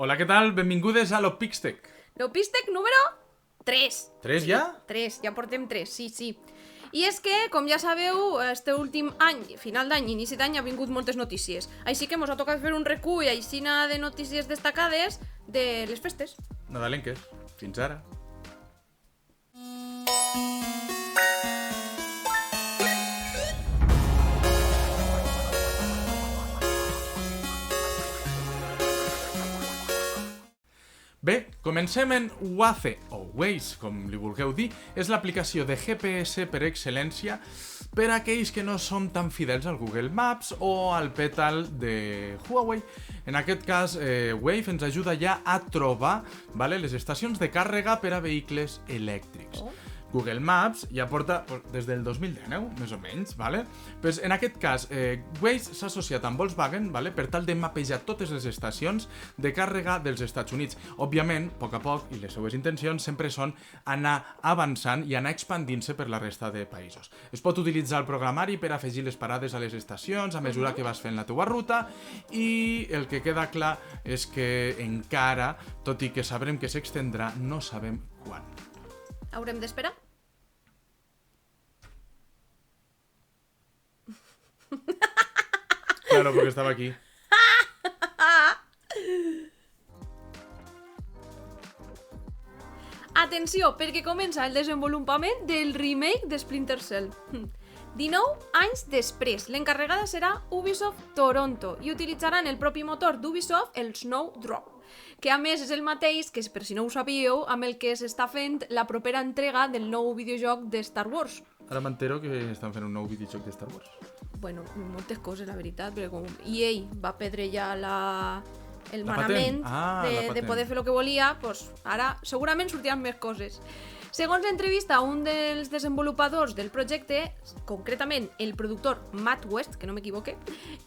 Hola, què tal? Benvingudes a l'Opixtec. L'Opistec número 3. Tres ja? 3, ja portem 3, sí, sí. I és que, com ja sabeu, este últim any, final d'any, inici d'any, ha vingut moltes notícies. Així que mos ha tocat fer un recull aixina de notícies destacades de les festes. Nadalenques. Fins ara. Bé, comencem en Waze, o Waze, com li vulgueu dir. És l'aplicació de GPS per excel·lència per a aquells que no són tan fidels al Google Maps o al Petal de Huawei. En aquest cas, eh, Wave ens ajuda ja a trobar vale, les estacions de càrrega per a vehicles elèctrics. Oh. Google Maps ja porta des del 2019, més o menys, vale? Pues en aquest cas, eh, Waze s'ha associat amb Volkswagen vale? per tal de mapejar totes les estacions de càrrega dels Estats Units. Òbviament, a poc a poc, i les seues intencions sempre són anar avançant i anar expandint-se per la resta de països. Es pot utilitzar el programari per afegir les parades a les estacions a mesura que vas fent la teua ruta i el que queda clar és que encara, tot i que sabrem que s'extendrà, no sabem quan. Haurem d'esperar? Claro, porque estaba aquí. Atenció, perquè comença el desenvolupament del remake de Splinter Cell. 19 anys després, l'encarregada serà Ubisoft Toronto i utilitzaran el propi motor d'Ubisoft, el Snowdrop, que a més és el mateix que, per si no ho sabíeu, amb el que s'està fent la propera entrega del nou videojoc de Star Wars. Ara m'entero que estan fent un nou videojoc de Star Wars. Bueno, moltes coses, la veritat, perquè com EA va perdre ja la, el La manament. Ah, la de, de patent. poder fer el que volia, doncs ara segurament sortiran més coses. Segons l'entrevista un dels desenvolupadors del projecte, concretament el productor Matt West, que no m'equivoque,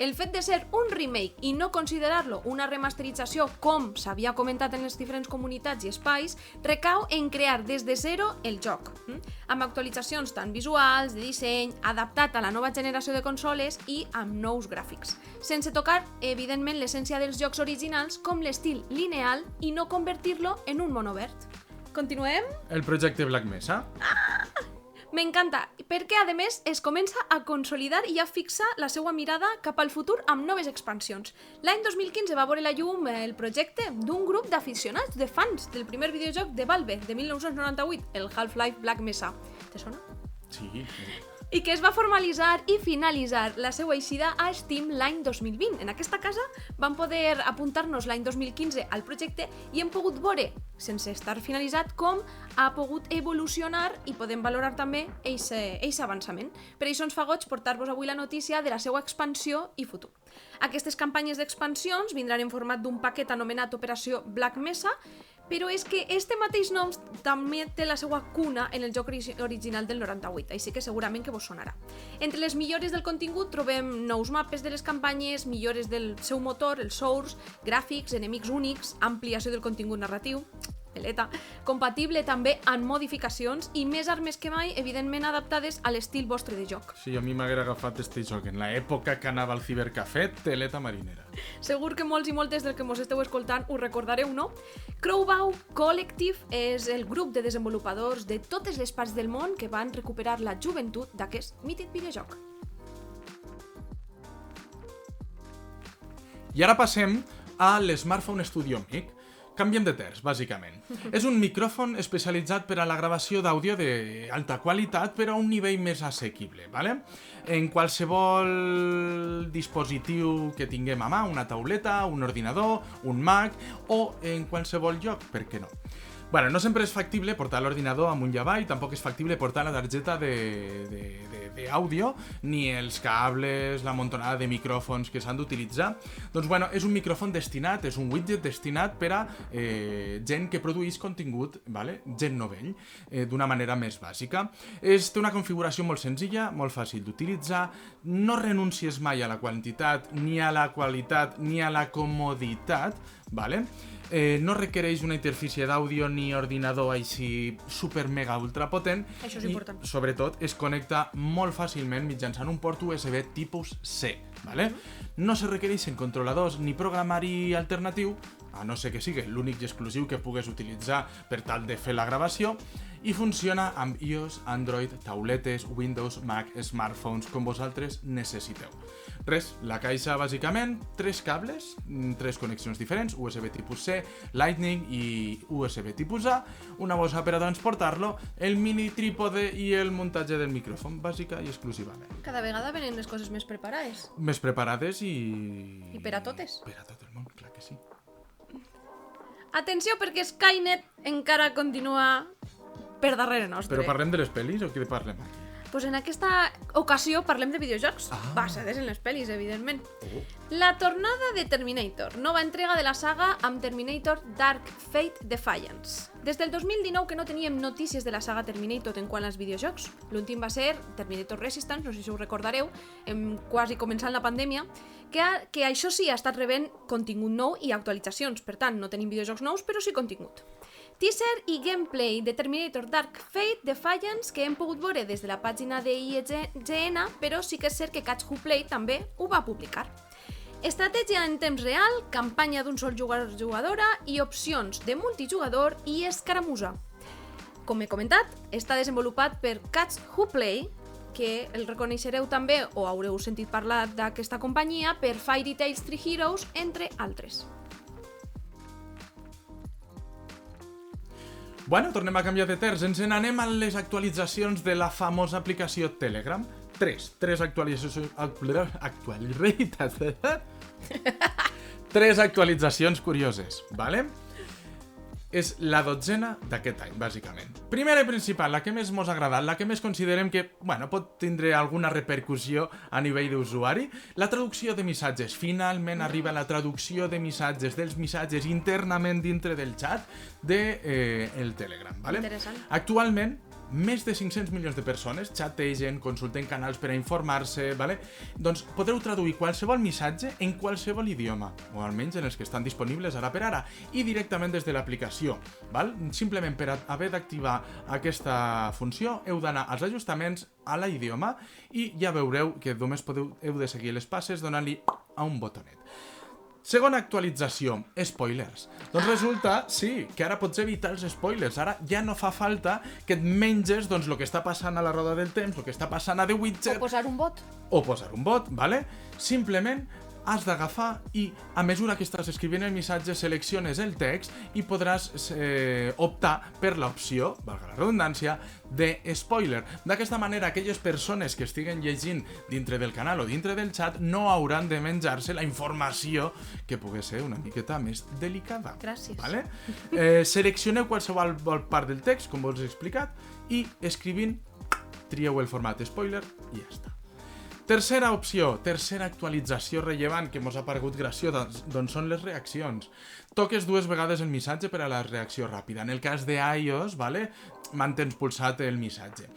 el fet de ser un remake i no considerar-lo una remasterització com s'havia comentat en les diferents comunitats i espais, recau en crear des de zero el joc, hm? amb actualitzacions tant visuals, de disseny, adaptat a la nova generació de consoles i amb nous gràfics, sense tocar, evidentment, l'essència dels jocs originals com l'estil lineal i no convertir-lo en un monovert. Continuem? El projecte Black Mesa. M'encanta, perquè a més es comença a consolidar i a fixar la seva mirada cap al futur amb noves expansions. L'any 2015 va veure la llum el projecte d'un grup d'aficionats, de fans del primer videojoc de Valve de 1998, el Half-Life Black Mesa. Te sona? Sí. I que es va formalitzar i finalitzar la seva eixida a Steam l'any 2020. En aquesta casa vam poder apuntar-nos l'any 2015 al projecte i hem pogut veure, sense estar finalitzat, com ha pogut evolucionar i podem valorar també aquest avançament. Per això ens fa goig portar-vos avui la notícia de la seva expansió i futur. Aquestes campanyes d'expansions vindran en format d'un paquet anomenat Operació Black Mesa, però és que este mateix nom també té la seva cuna en el joc ori- original del 98, així que segurament que vos sonarà. Entre les millores del contingut trobem nous mapes de les campanyes, millores del seu motor, el source, gràfics, enemics únics, ampliació del contingut narratiu, peleta, compatible també amb modificacions i més armes que mai, evidentment adaptades a l'estil vostre de joc. Sí, a mi m'haguera agafat este joc en l'època que anava al cibercafè, teleta marinera. Segur que molts i moltes del que mos esteu escoltant ho recordareu, no? Crowbow Collective és el grup de desenvolupadors de totes les parts del món que van recuperar la joventut d'aquest mític videojoc. I ara passem a l'Smartphone Studio Mic. Canviem de terç, bàsicament. És un micròfon especialitzat per a la gravació d'àudio d'alta qualitat, però a un nivell més assequible, ¿vale? En qualsevol dispositiu que tinguem a mà, una tauleta, un ordinador, un Mac o en qualsevol lloc, per què no? Bueno, no sempre és factible portar l'ordinador amunt i avall, tampoc és factible portar la targeta d'àudio, ni els cables, la montonada de micròfons que s'han d'utilitzar. Doncs bueno, és un micròfon destinat, és un widget destinat per a eh, gent que produeix contingut, vale? gent novell, eh, d'una manera més bàsica. És, té una configuració molt senzilla, molt fàcil d'utilitzar, no renuncies mai a la quantitat, ni a la qualitat, ni a la comoditat, vale? Eh, no requereix una interfície d'àudio ni ordinador així super mega ultra potent Això és i important. sobretot es connecta molt fàcilment mitjançant un port USB tipus C, ¿vale? No se requereixen controladors ni programari alternatiu a no ser que sigui l'únic i exclusiu que pugues utilitzar per tal de fer la gravació, i funciona amb iOS, Android, tauletes, Windows, Mac, smartphones, com vosaltres necessiteu. Res, la caixa bàsicament, tres cables, mm, tres connexions diferents, USB tipus C, Lightning i USB tipus A, una bossa per a transportar-lo, el mini trípode i el muntatge del micròfon, bàsica i exclusivament. Cada vegada venen les coses més preparades. Més preparades i... I per a totes. Per a tot el món, clar que sí. Atenció perquè Skynet encara continua per darrere nostre. Però parlem de les pel·lis o què parlem aquí? Pues en aquesta ocasió parlem de videojocs Ah. basades en les pel·lis, evidentment. Oh. La tornada de Terminator, nova entrega de la saga amb Terminator Dark Fate Defiance. Des del 2019 que no teníem notícies de la saga Terminator en quant als videojocs. L'últim va ser Terminator Resistance, no sé si us recordareu, em, quasi començant la pandèmia, que, ha, que això sí ha estat rebent contingut nou i actualitzacions. Per tant, no tenim videojocs nous, però sí contingut. Teaser i gameplay de Terminator Dark Fate Defiance que hem pogut veure des de la pàgina de IGN, però sí que és cert que Catch Who Play també ho va publicar. Estratègia en temps real, campanya d'un sol jugador jugadora i opcions de multijugador i escaramusa. Com he comentat, està desenvolupat per Catch Who Play, que el reconeixereu també o haureu sentit parlar d'aquesta companyia per Fairy Tail 3 Heroes, entre altres. Bueno, tornem a canviar de terç. Ens n'anem a les actualitzacions de la famosa aplicació Telegram. Tres. Tres actualitzacions... Actualitats... Tres actualitzacions curioses, vale? És la dotzena d'aquest any, bàsicament. Primera i principal, la que més mos ha agradat, la que més considerem que, bueno, pot tindre alguna repercussió a nivell d'usuari, la traducció de missatges. Finalment arriba la traducció de missatges, dels missatges internament dintre del xat de eh, el Telegram, vale? Interessant. Actualment, més de 500 milions de persones xategen, consulten canals per a informar-se, vale? doncs podreu traduir qualsevol missatge en qualsevol idioma, o almenys en els que estan disponibles ara per ara, i directament des de l'aplicació. val? Simplement per haver d'activar aquesta funció heu d'anar als ajustaments a la idioma i ja veureu que només podeu, heu de seguir les passes donant-li a un botonet. Segona actualització, spoilers. Doncs resulta, sí, que ara pots evitar els spoilers. Ara ja no fa falta que et menges doncs, el que està passant a la roda del temps, el que està passant a The Witcher, O posar un bot. o posar un bot, ¿vale? Simplement has d'agafar i a mesura que estàs escrivint el missatge selecciones el text i podràs eh, optar per l'opció, valga la redundància, de spoiler. D'aquesta manera, aquelles persones que estiguen llegint dintre del canal o dintre del chat no hauran de menjar-se la informació que pugui ser una miqueta més delicada. Gràcies. Vale? Eh, seleccioneu qualsevol part del text, com vos he explicat, i escrivint trieu el format spoiler i ja està. Tercera opció, tercera actualització rellevant que mos ha paregut graciosa, doncs són les reaccions. Toques dues vegades el missatge per a la reacció ràpida. En el cas de iOS, vale, mantens pulsat el missatge.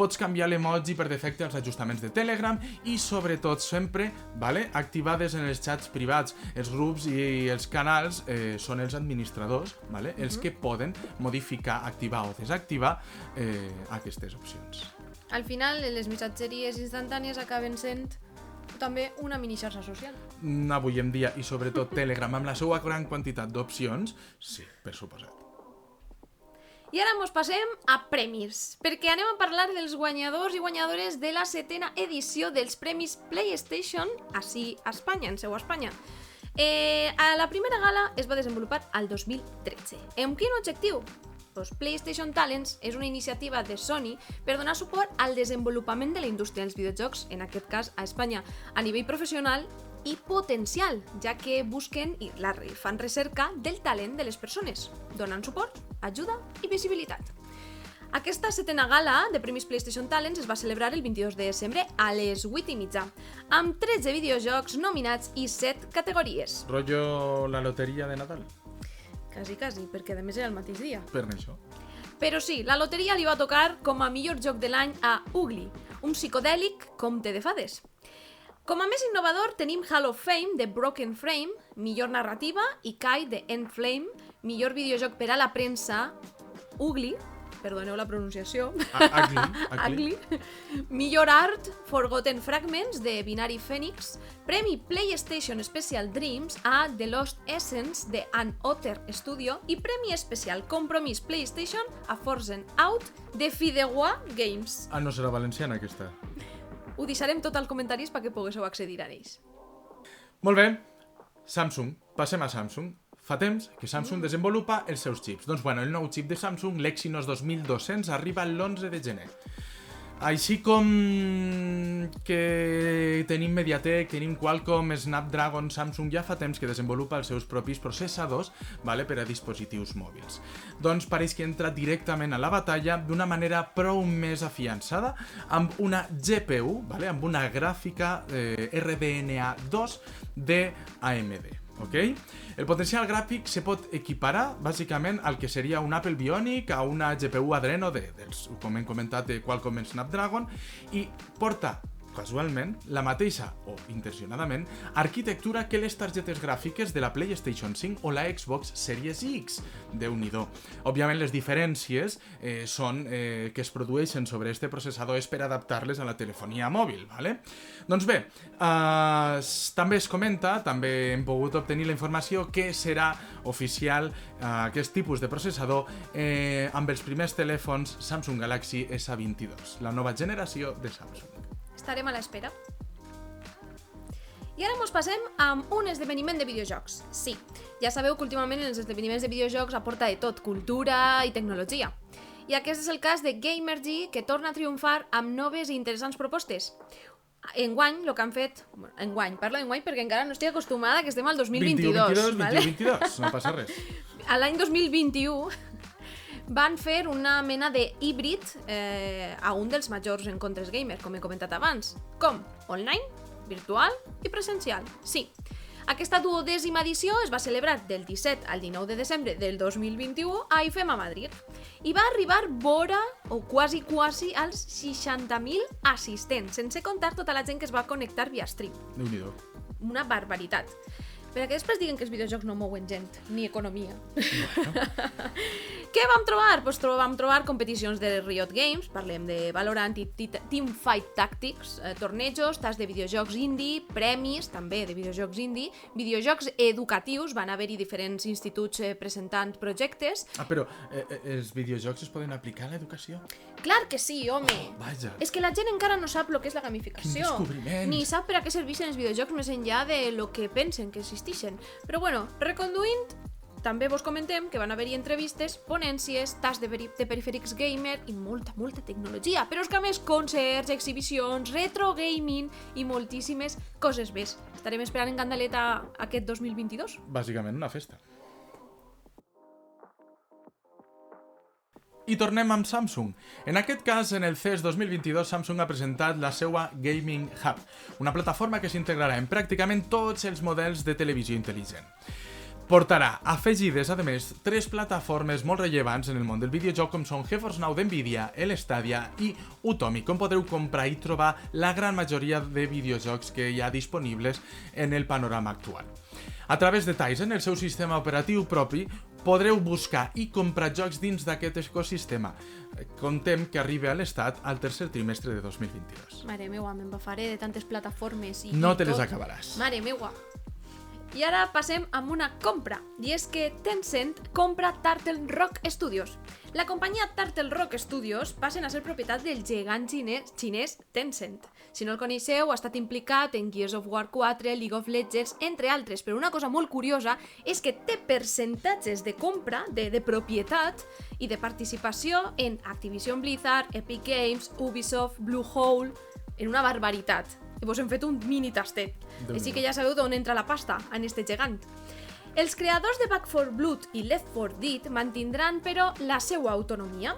Pots canviar l'emoji per defecte als ajustaments de Telegram i sobretot sempre vale, activades en els xats privats. Els grups i els canals eh, són els administradors, vale, els que poden modificar, activar o desactivar eh, aquestes opcions. Al final, les missatgeries instantànies acaben sent també una mini xarxa social. Mm, avui en dia, i sobretot Telegram, amb la seva gran quantitat d'opcions, sí, per suposat. I ara mos passem a premis, perquè anem a parlar dels guanyadors i guanyadores de la setena edició dels Premis PlayStation, així a Espanya, en seu a Espanya. Eh, a la primera gala es va desenvolupar al 2013. Amb quin objectiu? Pues PlayStation Talents és una iniciativa de Sony per donar suport al desenvolupament de la indústria dels videojocs, en aquest cas a Espanya, a nivell professional i potencial, ja que busquen i la fan recerca del talent de les persones, donant suport, ajuda i visibilitat. Aquesta setena gala de Premis PlayStation Talents es va celebrar el 22 de desembre a les 8 i mitja, amb 13 videojocs nominats i 7 categories. Rollo la loteria de Nadal, Quasi, quasi, perquè a més era el mateix dia. per això. Però sí, la loteria li va tocar com a millor joc de l'any a Ugly, un psicodèlic compte de fades. Com a més innovador tenim Hall of Fame de Broken Frame, millor narrativa, i Kai de End Flame, millor videojoc per a la premsa, Ugly, perdoneu la pronunciació, A- Ugly, ugly. Ugly, Millor Art, Forgotten Fragments de Binary Phoenix, Premi PlayStation Special Dreams a The Lost Essence de An Otter Studio i Premi Especial Compromís PlayStation a Forzen Out de Fideuà Games. Ah, no serà valenciana aquesta. Ho deixarem tot als comentaris perquè poguéssiu accedir a ells. Molt bé, Samsung. Passem a Samsung. Fa temps que Samsung desenvolupa els seus xips. Doncs bueno, el nou xip de Samsung, l'Exynos 2200, arriba l'11 de gener. Així com que tenim Mediatek, tenim Qualcomm, Snapdragon, Samsung ja fa temps que desenvolupa els seus propis processadors vale, per a dispositius mòbils. Doncs pareix que entra directament a la batalla d'una manera prou més afiançada amb una GPU, vale, amb una gràfica eh, RDNA 2 de AMD. Ok? El potencial gràfic se pot equiparar bàsicament al que seria un Apple Bionic a una GPU Adreno de, dels, com hem comentat, de Qualcomm Snapdragon i porta casualment, la mateixa, o intencionadament, arquitectura que les targetes gràfiques de la PlayStation 5 o la Xbox Series X. déu nhi Òbviament, les diferències eh, són eh, que es produeixen sobre este processador és per adaptar-les a la telefonia mòbil, ¿vale? Doncs bé, eh, també es comenta, també hem pogut obtenir la informació que serà oficial eh, aquest tipus de processador eh, amb els primers telèfons Samsung Galaxy S22, la nova generació de Samsung. Estarem a l'espera. I ara mos passem amb un esdeveniment de videojocs. Sí, ja sabeu que últimament en els esdeveniments de videojocs aporta de tot, cultura i tecnologia. I aquest és el cas de Gamergy, que torna a triomfar amb noves i interessants propostes. Enguany, el que han fet... Enguany, parlo d'enguany perquè encara no estic acostumada que estem al 2022. 21, 22, ¿vale? 21, 22, no passa res. a l'any 2021 van fer una mena de híbrid eh, a un dels majors encontres gamer, com he comentat abans. Com? Online, virtual i presencial. Sí. Aquesta duodècima edició es va celebrar del 17 al 19 de desembre del 2021 a IFEM a Madrid i va arribar vora, o quasi quasi, als 60.000 assistents, sense comptar tota la gent que es va connectar via stream déu nhi una barbaritat. Per que després diguen que els videojocs no mouen gent, ni economia. Què vam trobar? Pues tro vam trobar competicions de Riot Games, parlem de Valorant i Ti- Teamfight Tactics, eh, tornejos, tas de videojocs indie, premis també de videojocs indie, videojocs educatius, van haver-hi diferents instituts eh, presentant projectes. Ah, però eh, eh, els videojocs es poden aplicar a l'educació? Clar que sí, home! Vaja. És que la gent encara no sap el que és la gamificació. Ni sap per a què serveixen els videojocs més enllà de lo que pensen que existeixen. Però bueno, reconduint, també vos comentem que van haver-hi entrevistes, ponències, tas de, peri de perifèrics gamer i molta, molta tecnologia. Però és que a més, concerts, exhibicions, retro gaming i moltíssimes coses més. Estarem esperant en Candaleta aquest 2022. Bàsicament una festa. I tornem amb Samsung. En aquest cas, en el CES 2022, Samsung ha presentat la seva Gaming Hub, una plataforma que s'integrarà en pràcticament tots els models de televisió intel·ligent. Portarà afegides, a més, tres plataformes molt rellevants en el món del videojoc com són GeForce Now d'NVIDIA, el Stadia i Utomic, on podreu comprar i trobar la gran majoria de videojocs que hi ha disponibles en el panorama actual. A través de Tizen, el seu sistema operatiu propi, podreu buscar i comprar jocs dins d'aquest ecosistema. Contem que arriba a l'estat al tercer trimestre de 2022. Mare meua, m'embafaré de tantes plataformes i No te les tot. acabaràs. Mare meua. I ara passem amb una compra, i és que Tencent compra Turtle Rock Studios. La companyia Turtle Rock Studios passen a ser propietat del gegant xinès, xinès Tencent. Si no el coneixeu, ha estat implicat en Gears of War 4, League of Legends, entre altres, però una cosa molt curiosa és que té percentatges de compra, de, de propietat i de participació en Activision Blizzard, Epic Games, Ubisoft, Bluehole, en una barbaritat. I vos hem fet un mini tastet. Déu-n'hi-do. Així que ja sabeu d'on entra la pasta en este gegant. Els creadors de Back 4 Blood i Left 4 Dead mantindran, però, la seva autonomia.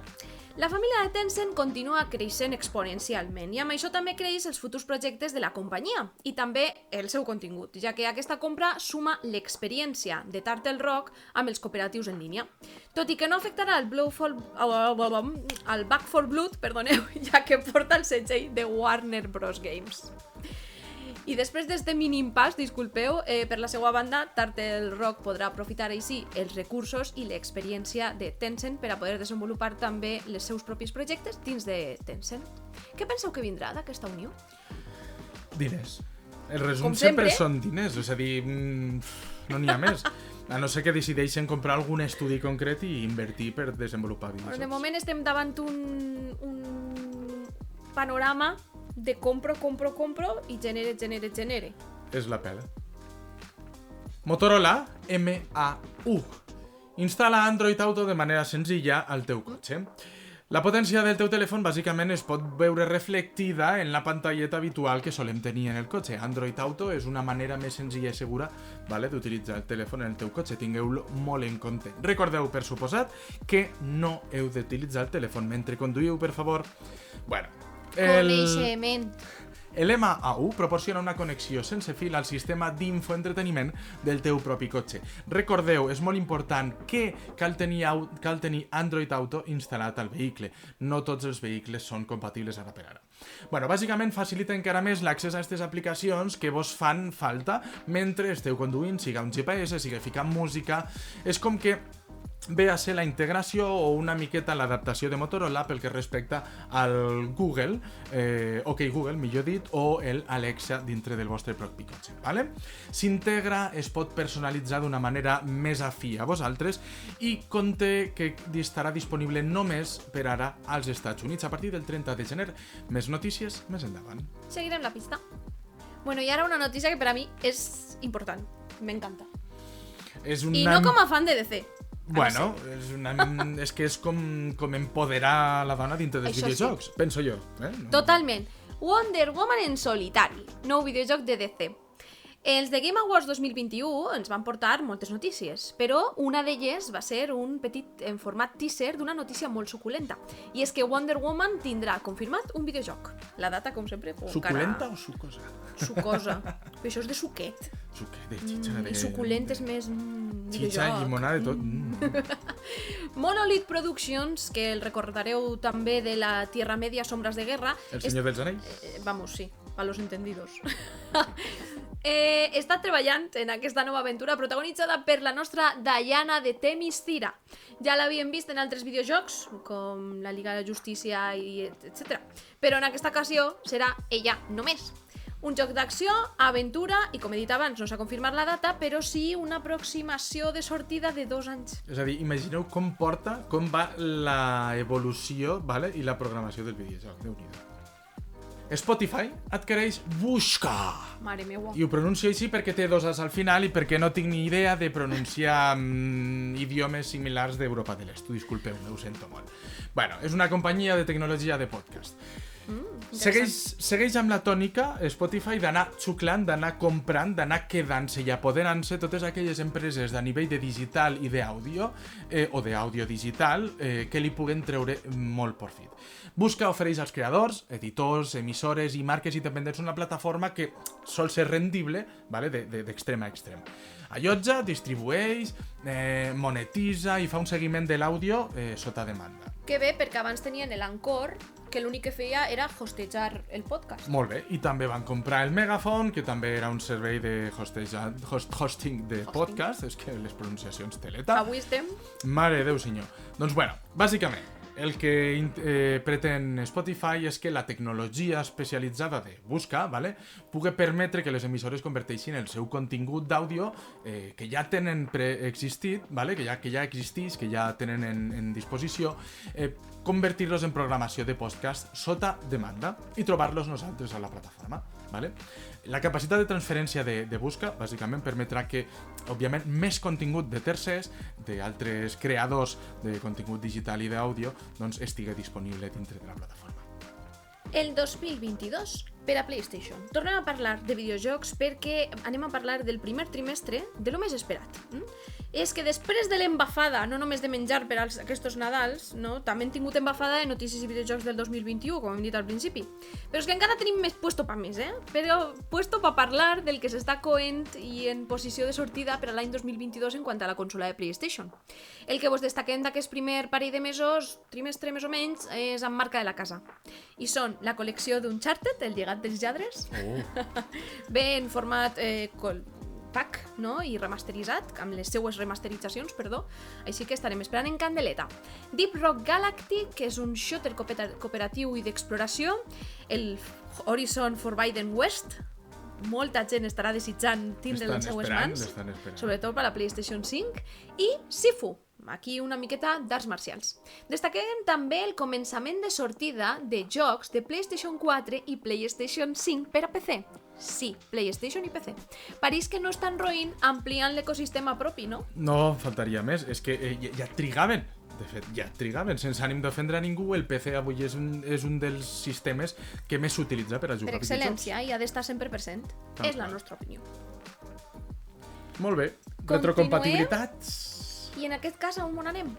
La família de Tencent continua creixent exponencialment i amb això també creix els futurs projectes de la companyia i també el seu contingut, ja que aquesta compra suma l'experiència de Turtle Rock amb els cooperatius en línia. Tot i que no afectarà el, Blowfall, el Back 4 Blood, perdoneu, ja que porta el segell de Warner Bros. Games. I després d'este mini impàs, disculpeu, eh, per la seva banda, Turtle Rock podrà aprofitar així els recursos i l'experiència de Tencent per a poder desenvolupar també els seus propis projectes dins de Tencent. Què penseu que vindrà d'aquesta unió? Diners. El resum Com sempre. sempre. són diners, és a dir, mm, no n'hi ha més. A no ser que decideixen comprar algun estudi concret i invertir per desenvolupar Però videojocs. de moment estem davant un, un panorama de compro, compro, compro i genere, genere, genere. És la pela. Motorola MAU. Instal·la Android Auto de manera senzilla al teu cotxe. La potència del teu telèfon bàsicament es pot veure reflectida en la pantalleta habitual que solem tenir en el cotxe. Android Auto és una manera més senzilla i segura vale, d'utilitzar el telèfon en el teu cotxe. Tingueu-lo molt en compte. Recordeu, per suposat, que no heu d'utilitzar el telèfon mentre conduïu, per favor. Bueno, Coneixement. el MAU proporciona una connexió sense fil al sistema d'infoentreteniment del teu propi cotxe. Recordeu, és molt important que cal tenir, au- cal tenir Android Auto instal·lat al vehicle. No tots els vehicles són compatibles ara per ara. Bueno, bàsicament facilita encara més l'accés a aquestes aplicacions que vos fan falta mentre esteu conduint, siga un GPS, siga ficant música... És com que ve a ser la integració o una miqueta l'adaptació de Motorola pel que respecta al Google, eh, OK Google, millor dit, o el Alexa dintre del vostre propi cotxe. Vale? S'integra, es pot personalitzar d'una manera més afí a vosaltres i conté que estarà disponible només per ara als Estats Units a partir del 30 de gener. Més notícies més endavant. Seguirem la pista. Bueno, i ara una notícia que per a mi és important. M'encanta. És una... I no com a fan de DC. Bueno, és, una, és que és com, com empoderar la dona dintre dels Això sí. videojocs, penso jo. Eh? No? Totalment. Wonder Woman en solitari, nou videojoc de DC. Els de Game Awards 2021 ens van portar moltes notícies, però una d'elles va ser un petit en format teaser d'una notícia molt suculenta. I és que Wonder Woman tindrà confirmat un videojoc. La data, com sempre, pues, Suculenta o sucosa? Sucosa. Però això és de suquet. Suque de xitxa, Mm, de... I suculent és més... Mm, Xitxa, llimonada, de tot. Mm. Monolith Productions, que el recordareu també de la Tierra Media Sombras de Guerra, El és- senyor dels anells? Eh, vamos, sí, a los entendidos. eh, està treballant en aquesta nova aventura protagonitzada per la nostra Diana de Temiscira. Ja l'havíem vist en altres videojocs, com la Liga de la Justícia i etc. Però en aquesta ocasió serà ella només. Un joc d'acció, aventura i, com he dit abans, no s'ha confirmat la data, però sí una aproximació de sortida de dos anys. És a dir, imagineu com porta, com va la evolució vale? i la programació del videojoc. déu nhi Spotify adquireix Busca. Mare meua. I ho pronuncio així perquè té dos as al final i perquè no tinc ni idea de pronunciar mm, idiomes similars d'Europa de l'Est. Ho disculpeu-me, ho sento molt. Bueno, és una companyia de tecnologia de podcast. Segueix, segueix amb la tònica Spotify d'anar xuclant, d'anar comprant, d'anar quedant-se i apoderant-se totes aquelles empreses de nivell de digital i d'àudio eh, o d'àudio digital eh, que li puguen treure molt profit. Busca ofereix als creadors, editors, emissores i marques independents una plataforma que sol ser rendible vale, de- de- d'extrem a extrem. Allotja, distribueix, eh, monetitza i fa un seguiment de l'àudio eh, sota demanda. Que bé, perquè abans tenien l'Ancor, que l'únic que feia era hostejar el podcast. Molt bé, i també van comprar el Megafon, que també era un servei de hosteja, host, hosting de podcast, és que les pronunciacions teleta. Avui estem... Mare de Déu senyor. Doncs bueno, bàsicament, el que eh, pretén Spotify és que la tecnologia especialitzada de busca vale, pugui permetre que les emissores converteixin el seu contingut d'àudio eh, que ja tenen preexistit, vale, que, ja, que ja existeix, que ja tenen en, en disposició, eh, convertir-los en programació de podcast sota demanda i trobar-los nosaltres a la plataforma. Vale? La capacitat de transferència de, de busca bàsicament permetrà que, òbviament, més contingut de tercers, d'altres creadors de contingut digital i d'àudio, doncs estigui disponible dintre de la plataforma. El 2022 per a PlayStation. Tornem a parlar de videojocs perquè anem a parlar del primer trimestre de lo més esperat. Mm? És que després de l'embafada, no només de menjar per als, aquests Nadals, no? també hem tingut embafada de notícies i videojocs del 2021, com hem dit al principi. Però és que encara tenim més puesto pa més, eh? Però puesto pa parlar del que s'està coent i en posició de sortida per a l'any 2022 en quant a la consola de PlayStation. El que vos destaquem d'aquest primer parell de mesos, trimestre més o menys, és en marca de la casa. I són la col·lecció d'Uncharted, el Llegat dels lladres. Oh. Ve en format eh, col pack, no? I remasteritzat, amb les seues remasteritzacions, perdó. Així que estarem esperant en candeleta. Deep Rock Galactic, que és un shooter coopera- cooperatiu i d'exploració. El Horizon Forbidden West, molta gent estarà desitjant tindre les seues mans, sobretot per la PlayStation 5, i Sifu, aquí una miqueta d'arts marcials. Destaquem també el començament de sortida de jocs de PlayStation 4 i PlayStation 5 per a PC. Sí, PlayStation i PC. París que no estan roïnt ampliant l'ecosistema propi, no? No, faltaria més. És que eh, ja, ja trigaven. De fet, ja trigaven. Sense ànim d'ofendre a ningú, el PC avui és un, és un dels sistemes que més s'utilitza per a jugar Per excel·lència, i ha d'estar 100%. Tal és la qual. nostra opinió. Molt bé. Continuem. Retrocompatibilitats. I en aquest cas, on anem?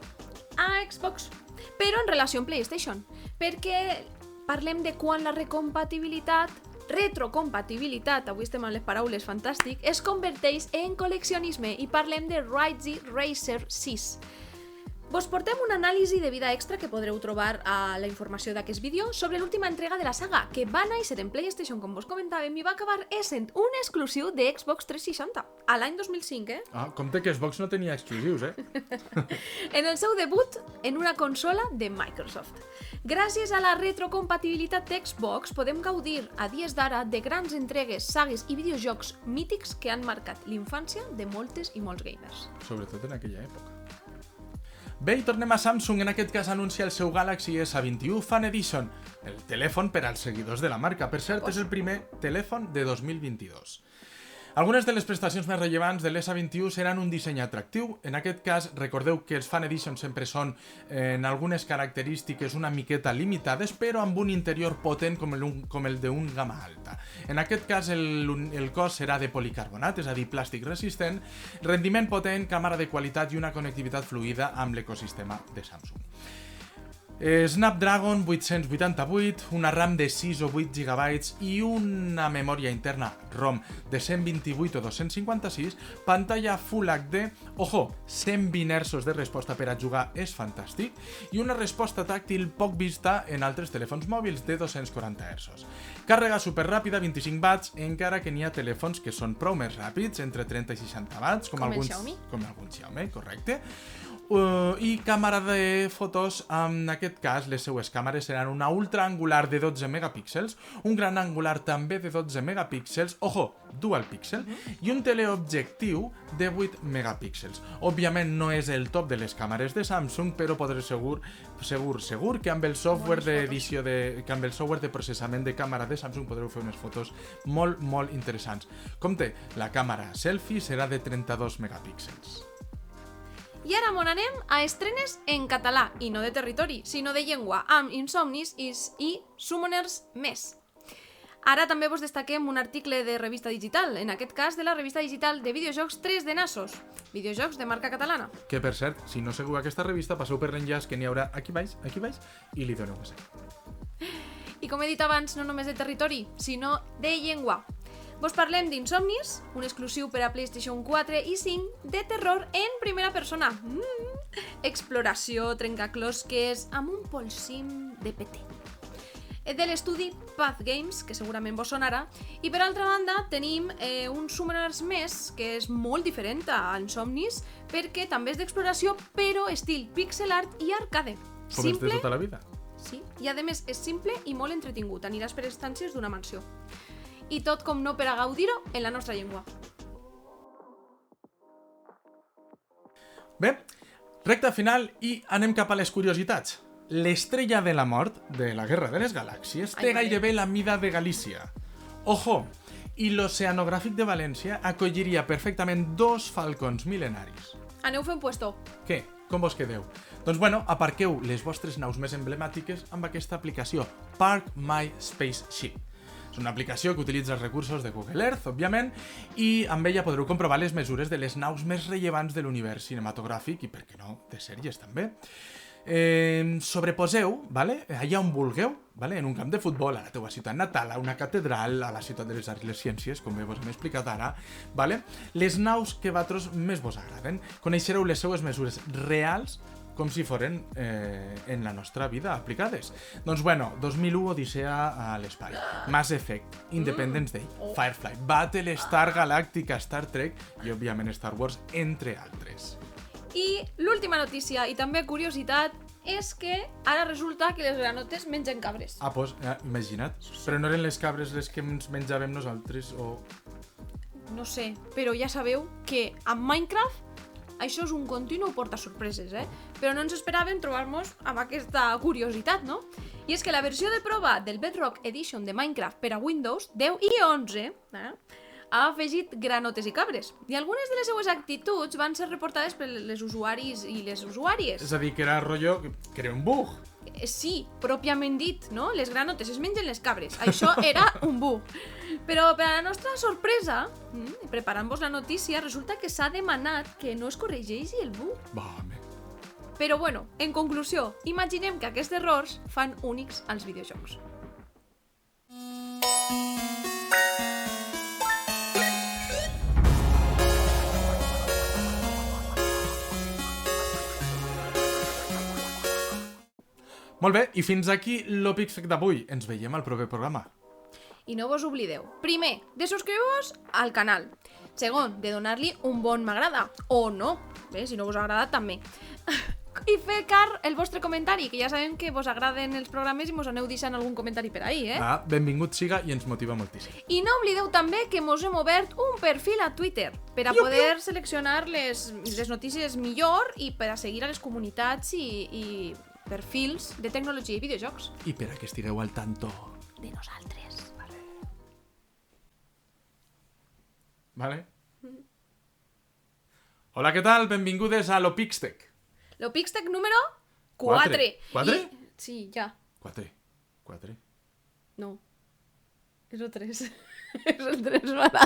A Xbox. Però en relació amb PlayStation. Perquè parlem de quan la recompatibilitat retrocompatibilitat, avui estem amb les paraules fantàstic, es converteix en col·leccionisme i parlem de Ridge Racer 6. Vos portem una anàlisi de vida extra que podreu trobar a la informació d'aquest vídeo sobre l'última entrega de la saga, que va néixer en PlayStation, com vos comentàvem, i va acabar essent un exclusiu de Xbox 360, a l'any 2005, eh? Ah, compte que Xbox no tenia exclusius, eh? en el seu debut en una consola de Microsoft. Gràcies a la retrocompatibilitat d'Xbox podem gaudir a dies d'ara de grans entregues, sagues i videojocs mítics que han marcat l'infància de moltes i molts gamers. Sobretot en aquella època. Bé, i tornem a Samsung, en aquest cas anuncia el seu Galaxy S21 Fan Edition, el telèfon per als seguidors de la marca. Per cert, és el primer telèfon de 2022. Algunes de les prestacions més rellevants de l'S21 seran un disseny atractiu. En aquest cas, recordeu que els Fan Edition sempre són eh, en algunes característiques una miqueta limitades, però amb un interior potent com el, com el d'un gamma alta. En aquest cas, el, el cos serà de policarbonat, és a dir, plàstic resistent, rendiment potent, càmera de qualitat i una connectivitat fluida amb l'ecosistema de Samsung. Eh, Snapdragon 888, una RAM de 6 o 8 GB i una memòria interna ROM de 128 o 256, pantalla Full HD, ojo, 120 Hz de resposta per a jugar és fantàstic, i una resposta tàctil poc vista en altres telèfons mòbils de 240 Hz. Càrrega superràpida, 25 watts, encara que n'hi ha telèfons que són prou més ràpids, entre 30 i 60 watts, com, Com el alguns, Xiaomi. com algun Xiaomi, correcte. Uh, I càmera de fotos, en aquest cas les seues càmeres seran una ultra angular de 12 megapíxels, un gran angular també de 12 megapíxels, ojo, dual píxel, i un teleobjectiu de 8 megapíxels. Òbviament no és el top de les càmeres de Samsung, però podré segur, segur, segur que amb el software d'edició de, que amb el software de processament de càmera de Samsung podreu fer unes fotos molt, molt interessants. Compte, la càmera selfie serà de 32 megapíxels. I ara mon anem a estrenes en català, i no de territori, sinó de llengua, amb Insomnis i, i Summoners més. Ara també vos destaquem un article de revista digital, en aquest cas de la revista digital de videojocs 3 de Nasos, videojocs de marca catalana. Que, per cert, si no seguiu aquesta revista, passeu per l'enllaç que n'hi haurà aquí baix, aquí baix, i li doneu a seguir. I com he dit abans, no només de territori, sinó de llengua. Vos parlem d'Insomnis, un exclusiu per a PlayStation 4 i 5 de terror en primera persona. Mm. Exploració, trencaclosques, amb un polsim de PT. És de l'estudi Path Games, que segurament vos sonarà, i per altra banda tenim eh, un Summoners més, que és molt diferent a Insomnis, perquè també és d'exploració, però estil pixel art i arcade. Com els de tota la vida. Sí, i a més és simple i molt entretingut. Aniràs per instàncies d'una mansió. I tot com no per a gaudir-ho en la nostra llengua. Bé, recta final i anem cap a les curiositats. L'estrella de la mort de la Guerra de les Galàxies té gairebé la mida de Galícia. Ojo! I l'Oceanogràfic de València acolliria perfectament dos falcons milenaris. Aneu fent puesto. Què? Com vos quedeu? Doncs bueno, aparqueu les vostres naus més emblemàtiques amb aquesta aplicació, Park My Spaceship. És una aplicació que utilitza els recursos de Google Earth, òbviament, i amb ella podreu comprovar les mesures de les naus més rellevants de l'univers cinematogràfic i, per què no, de sèries també. Eh, sobreposeu, vale? allà on vulgueu, vale? en un camp de futbol, a la teua ciutat natal, a una catedral, a la ciutat de les arts i les ciències, com bé vos hem explicat ara, vale? les naus que vosaltres més vos agraden. Coneixereu les seues mesures reals com si foren eh, en la nostra vida aplicades. Doncs bueno, 2001 Odissea a l'espai, Mass Effect, Independence Day, Firefly, Battlestar Galactica, Star Trek i òbviament Star Wars, entre altres. I l'última notícia, i també curiositat, és que ara resulta que les granotes mengen cabres. Ah, doncs, eh, imagina't. Però no eren les cabres les que ens menjàvem nosaltres o... No sé, però ja sabeu que amb Minecraft això és un continu porta sorpreses, eh? Però no ens esperàvem trobar-nos amb aquesta curiositat, no? I és que la versió de prova del Bedrock Edition de Minecraft per a Windows 10 i 11 eh, ha afegit granotes i cabres. I algunes de les seues actituds van ser reportades per les usuaris i les usuàries. És a dir, que era rotllo... que era un bug. Eh, Sí, pròpiament dit, no? Les granotes es mengen les cabres. Això era un bug. Però per a la nostra sorpresa, mm, preparant-vos la notícia, resulta que s'ha demanat que no es corregeixi el bug. Va, home. Però bueno, en conclusió, imaginem que aquests errors fan únics als videojocs. Molt bé, i fins aquí l'Opixfec d'avui. Ens veiem al proper programa. I no vos oblideu, primer, de subscriure-vos al canal. Segon, de donar-li un bon m'agrada. O no, bé, si no vos ha agradat també. I fer car el vostre comentari, que ja sabem que vos agraden els programes i mos aneu deixant algun comentari per ahí, eh? Ah, benvingut siga i ens motiva moltíssim. I no oblideu també que mos hem obert un perfil a Twitter per a poder seleccionar les, les notícies millor i per a seguir a les comunitats i, i perfils de tecnologia i videojocs I per a que estigueu al tanto. de nosaltres. Vale? Hola, què tal? Benvingudes a l'Opixtec. Lo Pixtec número 4. Quatre. Quatre? Sí, ja. Quatre. Quatre. No. És el 3. és el 3, para.